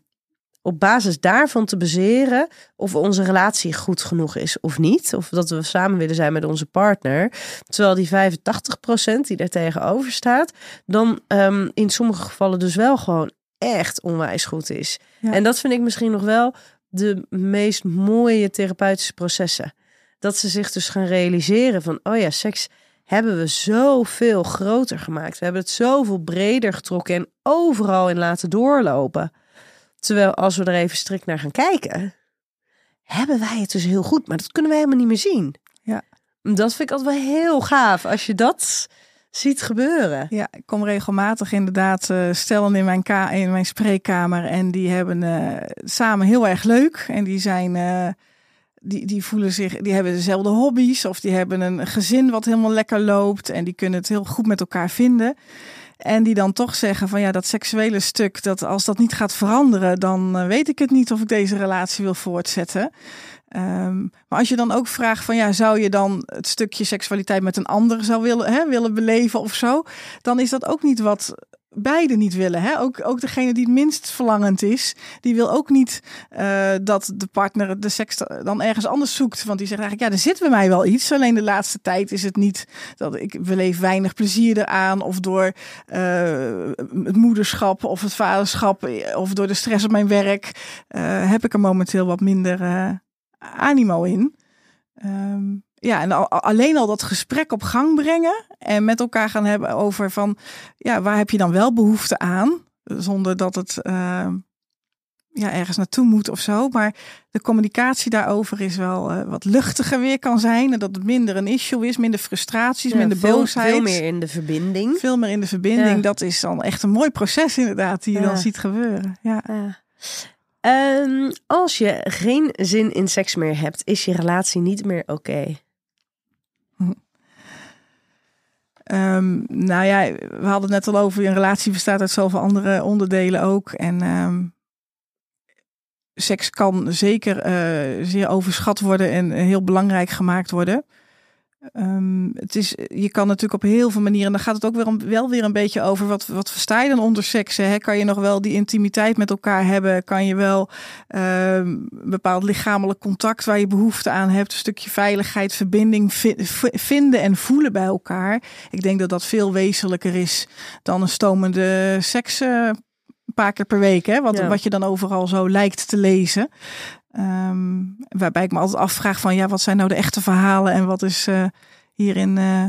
op basis daarvan te baseren of onze relatie goed genoeg is of niet. Of dat we samen willen zijn met onze partner. Terwijl die 85% die daar tegenover staat, dan ehm, in sommige gevallen dus wel gewoon echt onwijs goed is. Ja. En dat vind ik misschien nog wel de meest mooie therapeutische processen. Dat ze zich dus gaan realiseren van, oh ja, seks hebben we zoveel groter gemaakt. We hebben het zoveel breder getrokken en overal in laten doorlopen. Terwijl als we er even strikt naar gaan kijken, hebben wij het dus heel goed. Maar dat kunnen wij helemaal niet meer zien. Ja. Dat vind ik altijd wel heel gaaf als je dat ziet gebeuren. Ja, ik kom regelmatig inderdaad eh, stellen in mijn, ka in mijn spreekkamer. En die hebben eh, samen heel erg leuk. En die zijn. eh, die, die voelen zich, die hebben dezelfde hobby's of die hebben een gezin wat helemaal lekker loopt en die kunnen het heel goed met elkaar vinden. En die dan toch zeggen van ja, dat seksuele stuk, dat als dat niet gaat veranderen, dan weet ik het niet of ik deze relatie wil voortzetten. Ehm, maar als je dan ook vraagt van ja, zou je dan het stukje seksualiteit met een ander zou willen, hè, willen beleven of zo, dan is dat ook niet wat beide niet willen. Hè? Ook, ook degene die het minst verlangend is, die wil ook niet eh, dat de partner de seks dan ergens anders zoekt. Want die zegt eigenlijk, ja, er zit bij mij wel iets. Alleen de laatste tijd is het niet dat ik beleef weinig plezier eraan. Of door eh, het moederschap of het vaderschap eh, of door de stress op mijn werk heb ik er momenteel wat minder animo in. Ehm, ja, en al- alleen al dat gesprek op gang brengen en met elkaar gaan hebben over van, ja, waar heb je dan wel behoefte aan? Zonder dat het ehm, ja, ergens naartoe moet of zo. Maar de communicatie daarover is wel eh, wat luchtiger weer kan zijn. En dat het minder een issue is, minder frustraties, Ja, minder veel, boosheid. veel meer in de verbinding. Veel meer in de verbinding. Ja. Dat is dan echt een mooi proces inderdaad, die je Ja. dan ziet gebeuren. Ja. Ehm, als je geen zin in seks meer hebt, is je relatie niet meer oké. Ehm, nou ja, we hadden het net al over, een relatie bestaat uit zoveel andere onderdelen ook. En ehm, seks kan zeker eh, zeer overschat worden en heel belangrijk gemaakt worden. Ehm, het is, je kan natuurlijk op heel veel manieren, dan gaat het ook weer om, wel weer een beetje over wat, wat versta je dan onder seks? Hè? Kan je nog wel die intimiteit met elkaar hebben? Kan je wel ehm, een bepaald lichamelijk contact waar je behoefte aan hebt? Een stukje veiligheid, verbinding vinden en voelen bij elkaar. Ik denk dat dat veel wezenlijker is dan een stomende seks eh, een paar keer per week. Hè? Wat, Ja. wat je dan overal zo lijkt te lezen. Ehm, waarbij ik me altijd afvraag van ja, wat zijn nou de echte verhalen en wat is eh, hierin eh,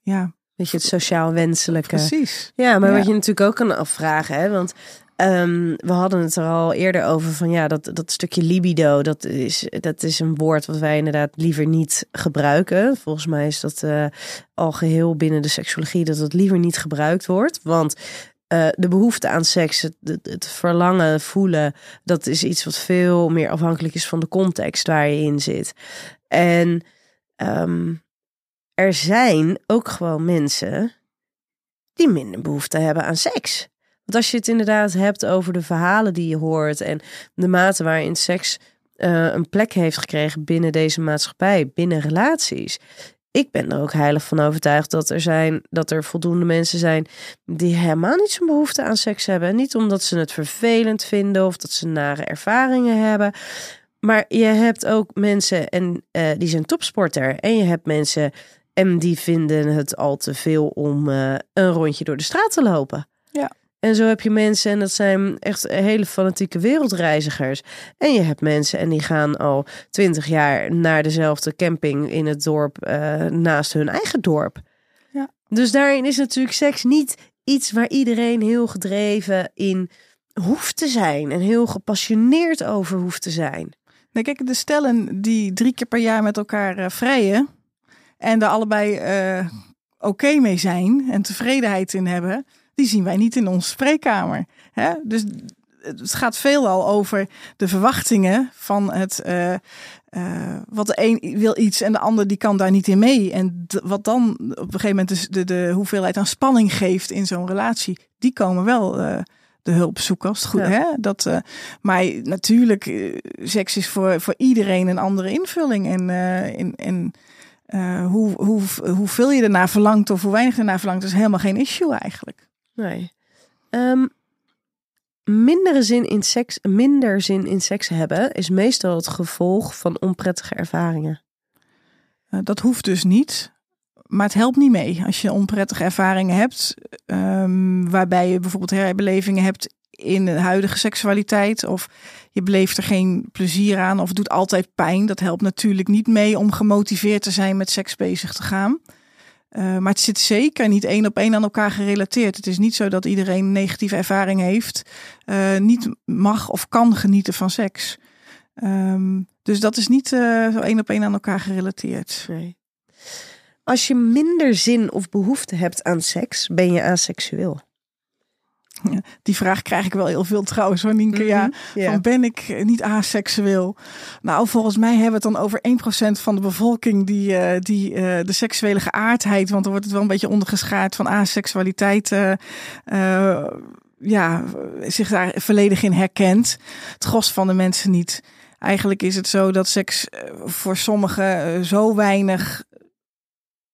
ja, Weet je, het sociaal wenselijke. precies. Ja, maar Ja. wat je natuurlijk ook kan afvragen, hè, want ehm, we hadden het er al eerder over van ja, dat, dat stukje libido, dat is, dat is een woord wat wij inderdaad liever niet gebruiken. Volgens mij is dat eh, al geheel binnen de seksologie dat het liever niet gebruikt wordt, want eh, de behoefte aan seks, het, het, verlangen, voelen, dat is iets wat veel meer afhankelijk is van de context waar je in zit. En ehm, er zijn ook gewoon mensen die minder behoefte hebben aan seks. Want als je het inderdaad hebt over de verhalen die je hoort en de mate waarin seks eh, een plek heeft gekregen binnen deze maatschappij, binnen relaties. Ik ben er ook heilig van overtuigd dat er zijn, dat er voldoende mensen zijn die helemaal niet zo'n behoefte aan seks hebben. Niet omdat ze het vervelend vinden of dat ze nare ervaringen hebben. Maar je hebt ook mensen en eh, die zijn topsporter. En je hebt mensen en die vinden het al te veel om eh, een rondje door de straat te lopen. Ja. En zo heb je mensen, en dat zijn echt hele fanatieke wereldreizigers. En je hebt mensen, en die gaan al twintig jaar naar dezelfde camping in het dorp eh, naast hun eigen dorp. Ja. Dus daarin is natuurlijk seks niet iets waar iedereen heel gedreven in hoeft te zijn. En heel gepassioneerd over hoeft te zijn. Nee, kijk, de stellen die drie keer per jaar met elkaar eh, vrijen en daar allebei eh, oké mee zijn en tevredenheid in hebben, die zien wij niet in onze spreekkamer. Hè? Dus het gaat veelal over de verwachtingen van het. eh, eh, wat de een wil iets en de ander die kan daar niet in mee. En wat dan op een gegeven moment dus de, de hoeveelheid aan spanning geeft in zo'n relatie, die komen wel eh, de hulp zoeken als het goed Ja. hè. Dat, eh, maar natuurlijk, seks is voor, voor iedereen een andere invulling. En, in, en hoe, hoe, hoeveel je ernaar verlangt of hoe weinig ernaar verlangt, is helemaal geen issue eigenlijk. Nee. Ehm, mindere zin in seks, minder zin in seks hebben is meestal het gevolg van onprettige ervaringen. Eh, dat hoeft dus niet. Maar het helpt niet mee als je onprettige ervaringen hebt. ehm, waarbij je bijvoorbeeld herbelevingen hebt in de huidige seksualiteit. Of je beleeft er geen plezier aan. Of doet altijd pijn. Dat helpt natuurlijk niet mee om gemotiveerd te zijn met seks bezig te gaan. Eh, maar het zit zeker niet één op één aan elkaar gerelateerd. Het is niet zo dat iedereen een negatieve ervaring heeft. eh, niet mag of kan genieten van seks. Ehm, dus dat is niet eh, zo één op één aan elkaar gerelateerd. Nee. Als je minder zin of behoefte hebt aan seks, ben je aseksueel. Die vraag krijg ik wel heel veel trouwens hoor, Nienke. Ja, Mhm, ja. van ben ik niet aseksueel? Nou, volgens mij hebben we het dan over 1% van de bevolking die, eh, die eh, de seksuele geaardheid, want er wordt het wel een beetje ondergeschaard van aseksualiteit, eh, ja, zich daar volledig in herkent. Het gros van de mensen niet. Eigenlijk is het zo dat seks voor sommigen zo weinig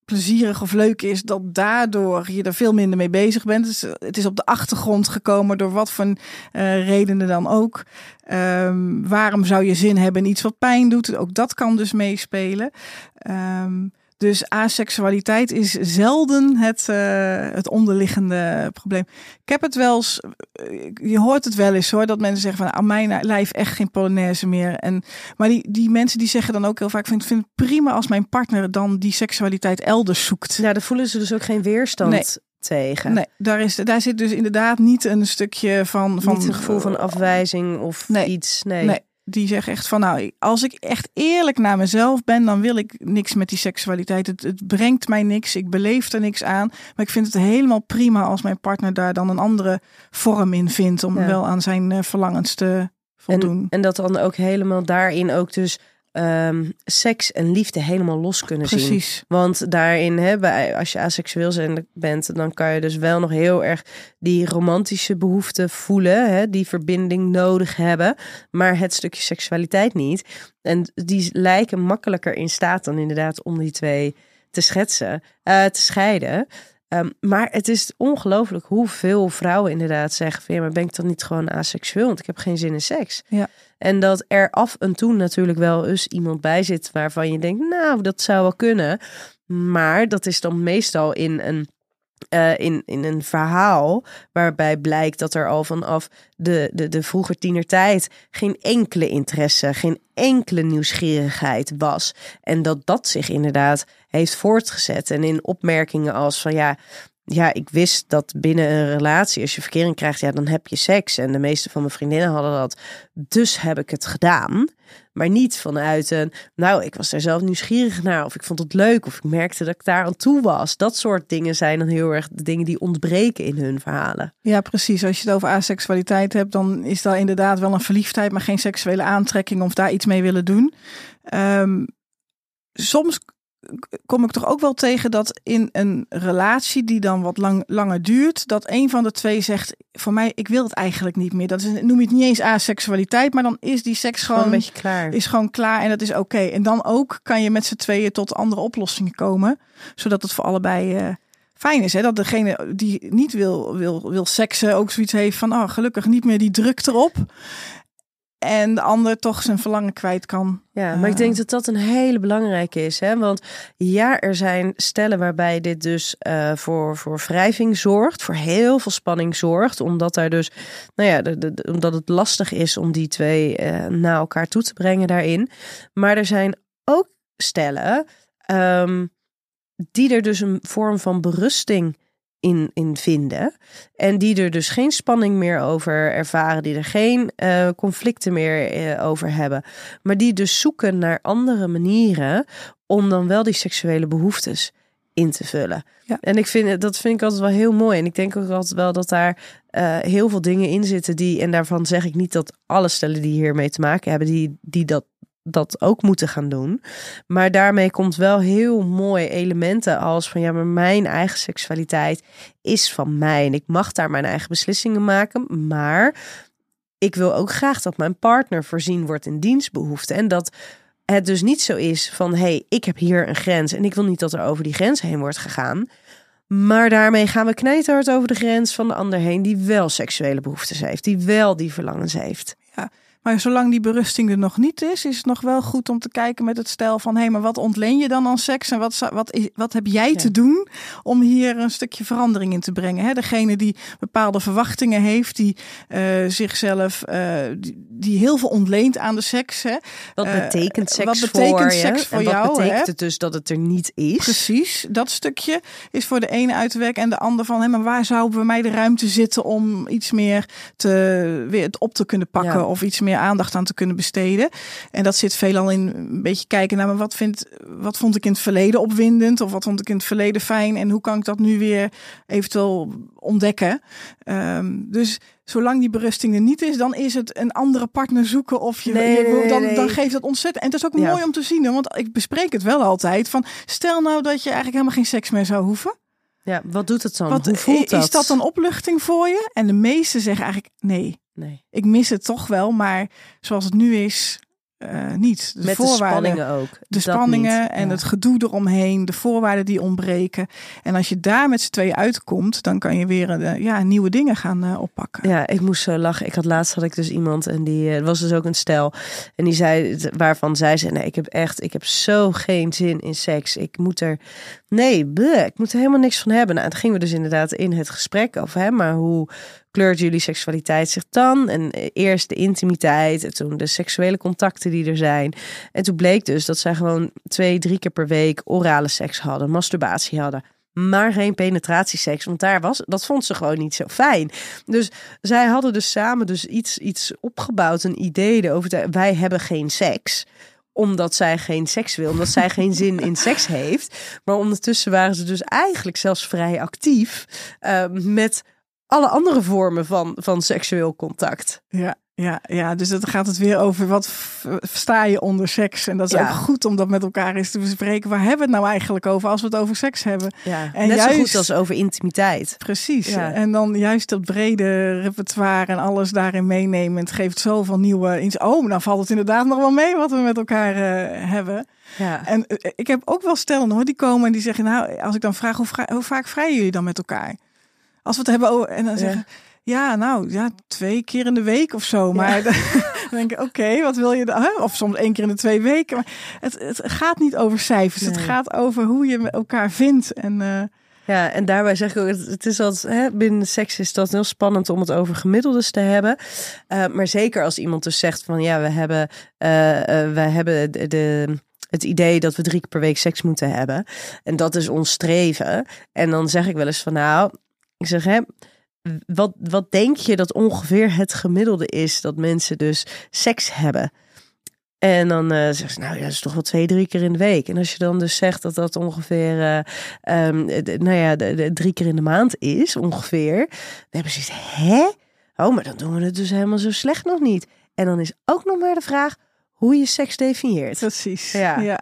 plezierig of leuk is, dat daardoor je er veel minder mee bezig bent. Dus eh, het is op de achtergrond gekomen door wat voor eh, redenen dan ook. Ehm, waarom zou je zin hebben in iets wat pijn doet? Ook dat kan dus meespelen. Ehm, dus aseksualiteit is zelden het, eh, het onderliggende probleem. Ik heb het wel eens, eh, je hoort het wel eens hoor, dat mensen zeggen van aan mijn lijf echt geen polonaise meer. En, maar die, die mensen die zeggen dan ook heel vaak, ik vind, vind het prima als mijn partner dan die seksualiteit elders zoekt. Nou, daar voelen ze dus ook geen weerstand Nee. tegen. Nee, daar, is, daar zit dus inderdaad niet een stukje van... van Niet een gevoel van afwijzing of Nee. iets. Nee. Nee, die zeggen echt van nou, als ik echt eerlijk naar mezelf ben, dan wil ik niks met die seksualiteit. Het, het brengt mij niks, ik beleef er niks aan. Maar ik vind het helemaal prima als mijn partner daar dan een andere vorm in vindt om Ja. wel aan zijn eh, verlangens te voldoen. En, en dat dan ook helemaal daarin ook dus ehm, seks en liefde helemaal los kunnen zien. Precies. Want daarin, hè, bij- als je aseksueel bent, dan kan je dus wel nog heel erg die romantische behoefte voelen, hè, die verbinding nodig hebben, maar het stukje seksualiteit niet. En die lijken makkelijker in staat dan inderdaad om die twee te schetsen, eh, te scheiden. Ehm, maar het is ongelooflijk hoeveel vrouwen inderdaad zeggen van ja, maar ben ik dan niet gewoon aseksueel? Want ik heb geen zin in seks. Ja. En dat er af en toe natuurlijk wel eens iemand bij zit waarvan je denkt, nou, dat zou wel kunnen. Maar dat is dan meestal in een, eh, in, in een verhaal waarbij blijkt dat er al vanaf de, de, de tienertijd geen enkele interesse, geen enkele nieuwsgierigheid was. En dat dat zich inderdaad heeft voortgezet. En in opmerkingen als van ja, ja, ik wist dat binnen een relatie, als je verkering krijgt, ja, dan heb je seks. En de meeste van mijn vriendinnen hadden dat. Dus heb ik het gedaan. Maar niet vanuit een, nou, ik was daar zelf nieuwsgierig naar. Of ik vond het leuk. Of ik merkte dat ik daar aan toe was. Dat soort dingen zijn dan heel erg de dingen die ontbreken in hun verhalen. Ja, precies. Als je het over aseksualiteit hebt, dan is daar inderdaad wel een verliefdheid, maar geen seksuele aantrekking of daar iets mee willen doen. Ehm, soms kom ik toch ook wel tegen dat in een relatie die dan wat lang, langer duurt, dat een van de twee zegt: Voor mij, ik wil het eigenlijk niet meer. Dat is, noem je het niet eens aseksualiteit, maar dan is die seks Gewoon gewoon, een beetje klaar. is gewoon klaar en dat is oké. En dan ook kan je met z'n tweeën tot andere oplossingen komen, zodat het voor allebei. eh, Fijn is hè, dat degene die niet wil, wil, wil seksen ook zoiets heeft van, oh, gelukkig niet meer die druk erop. En de ander toch zijn verlangen kwijt kan. Ja, maar ik denk dat dat een hele belangrijke is. Hè? Want ja, er zijn stellen waarbij dit dus uh, voor, voor wrijving zorgt, voor heel veel spanning zorgt. Omdat daar dus, nou ja, de, de, omdat het lastig is om die twee uh, naar elkaar toe te brengen daarin. Maar er zijn ook stellen um, die er dus een vorm van berusting in, in vinden. En die er dus geen spanning meer over ervaren, die er geen uh, conflicten meer uh, over hebben. Maar die dus zoeken naar andere manieren om dan wel die seksuele behoeftes in te vullen. Ja. En ik vind dat vind ik altijd wel heel mooi. En ik denk ook altijd wel dat daar uh, heel veel dingen in zitten die, en daarvan zeg ik niet dat alle stellen die hiermee te maken hebben, die, die dat dat ook moeten gaan doen. Maar daarmee komt wel heel mooi elementen als van ja, maar mijn eigen seksualiteit is van mij en ik mag daar mijn eigen beslissingen maken. Maar ik wil ook graag dat mijn partner voorzien wordt in dienstbehoeften. En dat het dus niet zo is van hé, hey, ik heb hier een grens en ik wil niet dat er over die grens heen wordt gegaan. Maar daarmee gaan we knijterhard over de grens van de ander heen die wel seksuele behoeftes heeft, die wel die verlangens heeft. Ja, maar zolang die berusting er nog niet is, is het nog wel goed om te kijken met het stel van hé, hey, maar wat ontleen je dan aan seks en wat, wat, is, wat heb jij te doen om hier een stukje verandering in te brengen? Hè? Degene die bepaalde verwachtingen heeft, die uh, zichzelf, uh, die, die, heel veel ontleent aan de seks. Hè? Wat eh, betekent seks wat betekent voor seks je? voor en jou? Wat betekent het dus dat het er niet is? Precies, dat stukje is voor de ene uit te werken en de ander van hé, maar waar zou bij mij de ruimte zitten om iets meer te, weer het op te kunnen pakken ja. of iets meer aandacht aan te kunnen besteden. En dat zit veelal in een beetje kijken naar maar wat, vind, wat vond ik in het verleden opwindend of wat vond ik in het verleden fijn en hoe kan ik dat nu weer eventueel ontdekken. Um, dus zolang die berusting er niet is, dan is het een andere partner zoeken of je, nee, je nee, dan, nee. dan geeft dat ontzettend. En het is ook ja. mooi om te zien, want ik bespreek het wel altijd van stel nou dat je eigenlijk helemaal geen seks meer zou hoeven. Ja, wat doet het dan? Wat, Hoe voelt dat? Is dat een opluchting voor je? En de meesten zeggen eigenlijk nee. Nee. Ik mis het toch wel, maar zoals het nu is, uh, niet. De Met voorwaarden, de spanningen ook. De spanningen niet. en Ja. het gedoe eromheen, de voorwaarden die ontbreken. En als je daar met z'n tweeën uitkomt, dan kan je weer uh, ja, nieuwe dingen gaan uh, oppakken. Ja, ik moest zo lachen. Ik had laatst had ik dus iemand en die was dus ook een stel. En die zei, waarvan zij zei, nee, ik heb echt, ik heb zo geen zin in seks. Ik moet er, nee, bleh, ik moet er helemaal niks van hebben. Nou, toen gingen we dus inderdaad in het gesprek over, hè, maar hoe kleurt jullie seksualiteit zich dan? En eh, eerst de intimiteit en toen de seksuele contacten die er zijn. En toen bleek dus dat zij gewoon twee, drie keer per week orale seks hadden, masturbatie hadden. Maar geen penetratieseks, want daar was, dat vond ze gewoon niet zo fijn. Dus zij hadden dus samen dus iets, iets opgebouwd, een idee over te, wij hebben geen seks omdat zij geen seks wil, omdat zij geen zin in seks heeft. Maar ondertussen waren ze dus eigenlijk zelfs vrij actief uh, met alle andere vormen van, van seksueel contact. Ja, ja, ja, dus dan gaat het weer over wat versta je onder seks. En dat is Ja. ook goed om dat met elkaar eens te bespreken. Waar hebben we het nou eigenlijk over als we het over seks hebben? Ja, En net zo juist- goed als over intimiteit. Precies. Ja. En dan juist dat brede repertoire en alles daarin meenemen. Het geeft zoveel nieuwe iets. Oh, dan valt het inderdaad nog wel mee wat we met elkaar eh, hebben. Ja. En eh, ik heb ook wel stellen hoor, die komen en die zeggen, nou, als ik dan vraag, hoe, hoe vaak vrijen jullie dan met elkaar? Als we het hebben over, en dan Ja. zeggen, ja, nou, ja, twee keer in de week of zo. Maar dan denk ik, oké, wat wil je dan? Of soms één keer in de twee weken. Maar het, het gaat niet over cijfers. Het gaat over hoe je elkaar vindt. En eh, Ja, en daarbij zeg ik ook, het, is altijd, hè, binnen seks is dat heel spannend om het over gemiddeldes te hebben. Eh, maar zeker als iemand dus zegt van ja, we hebben, eh, we hebben de, de- het idee dat we drie keer per week seks moeten hebben. En dat is ons streven. En dan zeg ik wel eens van nou, ik zeg hè, wat, wat denk je dat ongeveer het gemiddelde is dat mensen dus seks hebben? En dan eh zegt ze, nou ja, dat is toch wel twee, drie keer in de week. En als je dan dus zegt dat dat ongeveer, eh, ehm, de- nou ja, de drie keer in de maand is, ongeveer. Dan hebben ze zoiets, hè? Oh, maar dan doen we het dus helemaal zo slecht nog niet. En dan is ook nog maar de vraag hoe je seks definieert. precies. Ja. ja.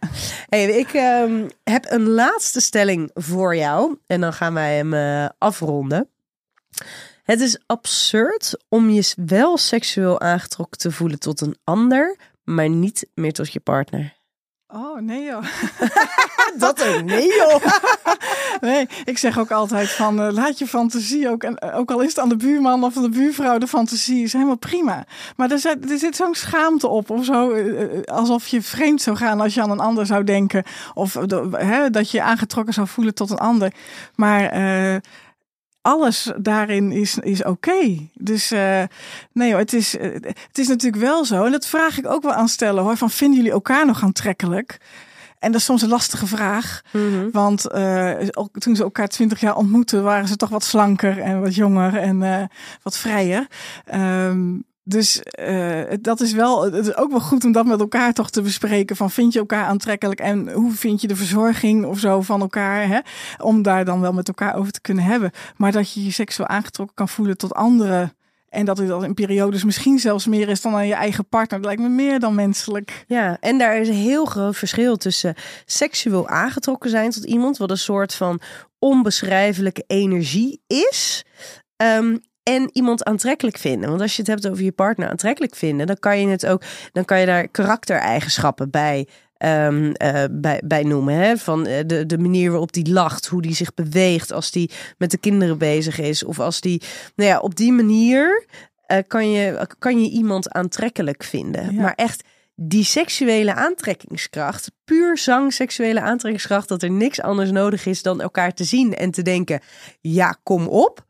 Hey, ik ehm, heb een laatste stelling voor jou. En dan gaan wij hem eh, afronden. Het is absurd om je wel seksueel aangetrokken te voelen tot een ander, maar niet meer tot je partner. Oh, nee joh. dat ook. Nee joh. Nee, ik zeg ook altijd van uh, laat je fantasie ook. En ook al is het aan de buurman of aan de buurvrouw, de fantasie is helemaal prima. Maar er zit, er zit zo'n schaamte op of zo. Uh, alsof je vreemd zou gaan als je aan een ander zou denken. Of uh, dat je je aangetrokken zou voelen tot een ander. Maar alles daarin is, is oké. Okay. Dus uh, nee hoor, het is, het is natuurlijk wel zo. En dat vraag ik ook wel aan stellen hoor. Van vinden jullie elkaar nog aantrekkelijk? En dat is soms een lastige vraag. Mm -hmm. Want uh, toen ze elkaar twintig jaar ontmoetten, waren ze toch wat slanker en wat jonger en wat vrijer. Um, dus uh, dat is wel, het is ook wel goed om dat met elkaar toch te bespreken. Van vind je elkaar aantrekkelijk en hoe vind je de verzorging of zo van elkaar? Hè? Om daar dan wel met elkaar over te kunnen hebben. Maar dat je je seksueel aangetrokken kan voelen tot anderen. En dat het al in periodes misschien zelfs meer is dan aan je eigen partner. Dat lijkt me meer dan menselijk. Ja, en daar is een heel groot verschil tussen seksueel aangetrokken zijn tot iemand. Wat een soort van onbeschrijfelijke energie is. Um, en iemand aantrekkelijk vinden. Want als je het hebt over je partner aantrekkelijk vinden, dan kan je het ook, dan kan je daar karaktereigenschappen bij. Um, uh, bij, bij noemen. Hè? Van uh, de, de manier waarop die lacht, hoe die zich beweegt als die met de kinderen bezig is. Of als die, nou ja, op die manier uh, kan, je, kan je iemand aantrekkelijk vinden. Ja. Maar echt die seksuele aantrekkingskracht, puur zang seksuele aantrekkingskracht, dat er niks anders nodig is dan elkaar te zien en te denken: ja, kom op.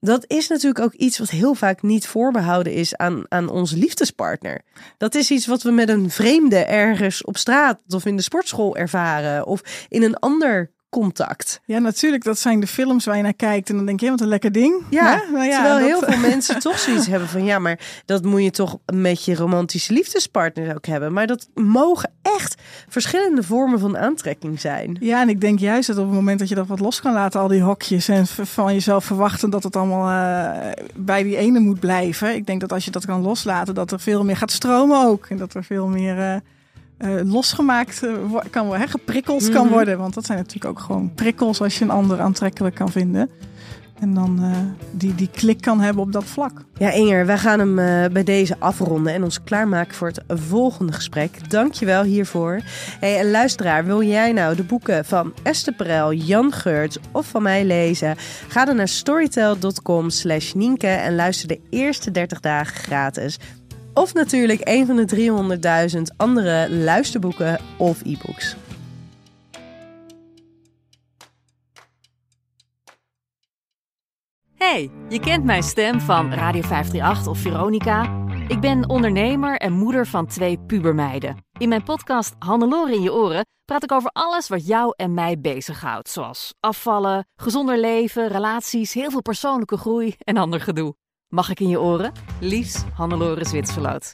Dat is natuurlijk ook iets wat heel vaak niet voorbehouden is aan, aan onze liefdespartner. Dat is iets wat we met een vreemde ergens op straat of in de sportschool ervaren of in een ander contact. Ja, natuurlijk. Dat zijn de films waar je naar kijkt en dan denk je, wat een lekker ding. Ja, nou ja terwijl dat... heel veel mensen toch zoiets hebben van, ja, maar dat moet je toch met je romantische liefdespartner ook hebben. Maar dat mogen echt verschillende vormen van aantrekking zijn. Ja, en ik denk juist dat op het moment dat je dat wat los kan laten, al die hokjes en van jezelf verwachten dat het allemaal uh, bij die ene moet blijven. Ik denk dat als je dat kan loslaten, dat er veel meer gaat stromen ook. En dat er veel meer... Uh, uh, losgemaakt uh, kan worden, geprikkeld mm kan worden. Want dat zijn natuurlijk ook gewoon prikkels als je een ander aantrekkelijk kan vinden. En dan uh, die, die klik kan hebben op dat vlak. Ja, Inger, wij gaan hem bij deze afronden en ons klaarmaken voor het volgende gesprek. Dankjewel hiervoor. Hey, en luisteraar, wil jij nou de boeken van Esther Perel, Jan Geurts of van mij lezen? Ga dan naar storytel.com slash Nienke en luister de eerste 30 dagen gratis. Of natuurlijk een van de 300.000 andere luisterboeken of e-books. Hey, je kent mijn stem van Radio 538 of Veronica. Ik ben ondernemer en moeder van twee pubermeiden. In mijn podcast Hannelore in je oren praat ik over alles wat jou en mij bezighoudt. Zoals afvallen, gezonder leven, relaties, heel veel persoonlijke groei en ander gedoe. Mag ik in je oren? Liefs, Hannelore Zwitserloot.